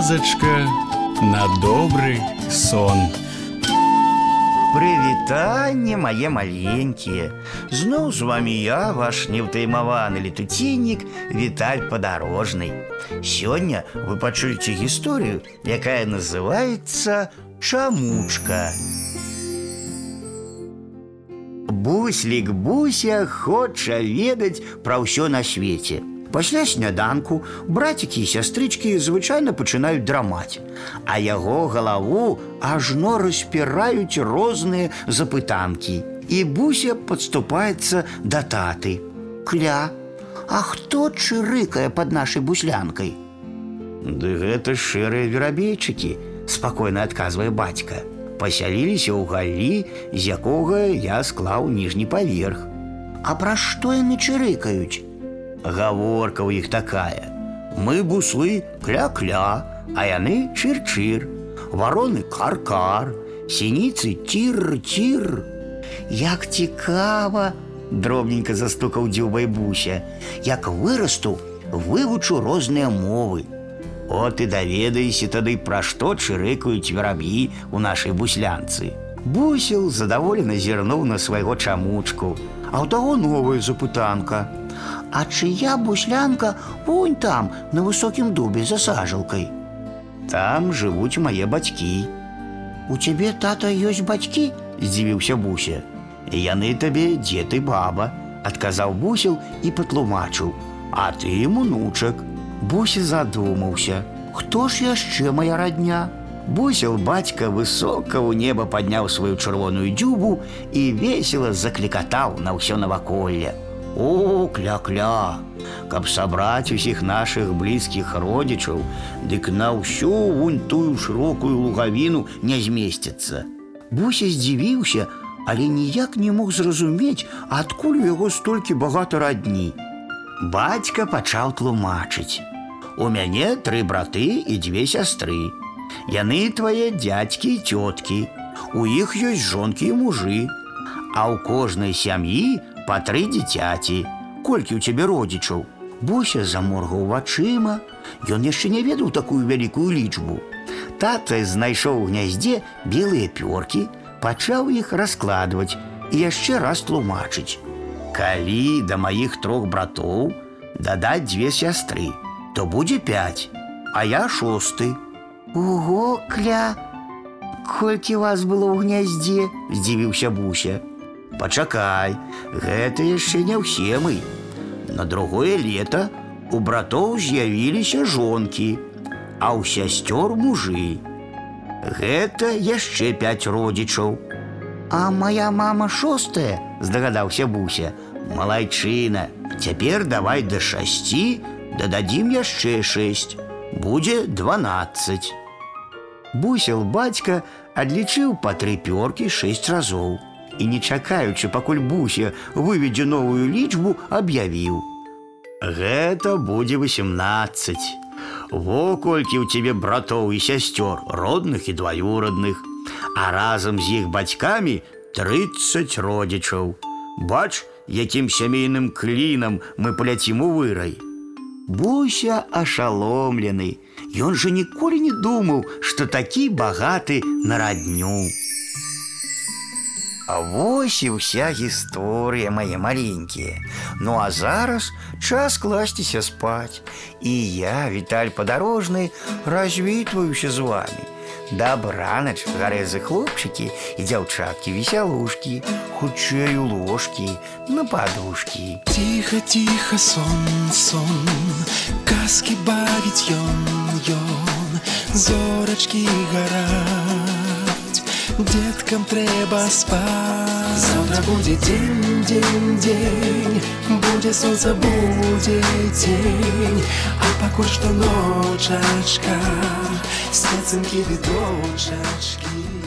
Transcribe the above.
казачка на добрый сон. Прывітанне мае маленькія. Зноў з вами я, ваш неўтаймаваны летуценнік Віталь падарожны. Сёння вы пачуеце гісторыю, якая называецца чамучка. Буслік Буся хоча ведаць пра ўсё на свеце. Пасля сняданку брацікі і сястрычкі звычайна пачынаюць драмаць, а яго галаву ажно распіраюць розныя запытанкі. І буся падступаецца да таты. Кля, а хто чырыкае пад нашай буслянкай? Ды гэта шэрыя верабейчыкі, спакойна адказвае бацька. Пасяліліся ў галі, з якога я склаў ніжні паверх. А пра што яны чырыкаюць? Гаворка ў іх такая. Мы буслы кля-кля, а яны чыр-чыр. Вароны кар-кар, сініцы тир-тир. Як цікава, дробненька застукаў дзюбай буся. Як вырасту, вывучу розныя мовы. От і даведайся тады, пра што чырыкаюць вераб'і ў нашай буслянцы. Бусел задаволена зірнуў на свайго чамучку, а ў таго новая запытанка. А чыя буслянка вунь там, на высокім дубе за сажалкай. Там жывуць мае бацькі. У цябе тата ёсць бацькі, здзівіўся буся. Яны табе дзед і баба, адказаў бусел і патлумачыў. А ты унучак. Буся задумаўся. Хто ж яшчэ моя радня? Бусел бацька высока ў неба падняў сваю чырвоную дзюбу і весела заклікатаў на ўсё наваколле. О, кля-кля, каб сабраць усіх нашых блізкіх родзічаў, дык на ўсю вунь тую шырокую лугавіну не змесціцца. Буся здзівіўся, але ніяк не мог зразумець, адкуль у яго столькі багата радні. Бацька пачаў тлумачыць. У мяне тры браты і дзве сястры. Яны твае дзядзькі і цёткі. У іх ёсць жонкі і мужы. А ў кожнай сям'і па тры дзіцяці. Колькі ў цябе родзічаў? Буся заморгаў вачыма. Ён яшчэ не ведаў такую вялікую лічбу. Тата знайшоў у гняздзе белыя пёркі, пачаў іх раскладваць і яшчэ раз тлумачыць. Калі да маіх трох братоў дадаць дзве сястры, то будзе пяць, а я шосты. Ого, кля! Колькі вас было ў гняздзе, здзівіўся буся. Пачакай, гэта яшчэ не ўсе мы. На другое лета у братоў з'явіліся жонкі, а ў сясцёр мужы. Гэта яшчэ пяць родзічаў. А моя мама шостая, здагадаўся буся. Малайчына, цяпер давай да шасці, дададзім яшчэ шэсць. Будзе 12. Бусел бацька адлічыў па тры пёркі шэсць разоў і не чакаючы, пакуль буся выведзе новую лічбу, аб'явіў: Гэта будзе 18. Во колькі ў цябе братоў і сясцёр, родных і дваюрадных, а разам з іх бацькамі 30 родзічаў. Бач, якім сямейным клінам мы паляцім у вырай. Буся ашаломлены. Ён жа ніколі не думаў, што такі багаты на радню. А вось і ўся гісторыя мае маленькія. Ну а зараз час класціся спаць. І я, Віталь падарожны, развітваюся з вами. Дабранач, гарэзы хлопчыкі і дзяўчаткі весялушкі, хутчэй у ложкі, на падушкі. Тихо, тихо, сон, сон, казки бавіць ён, ён, зорачкі гараць, деткам трэба спаць. Завтра будзе дзень, дзень, дзень, будзе сонца, будзе дзень, а пакуль што ночачка, спецынкі відочачкі.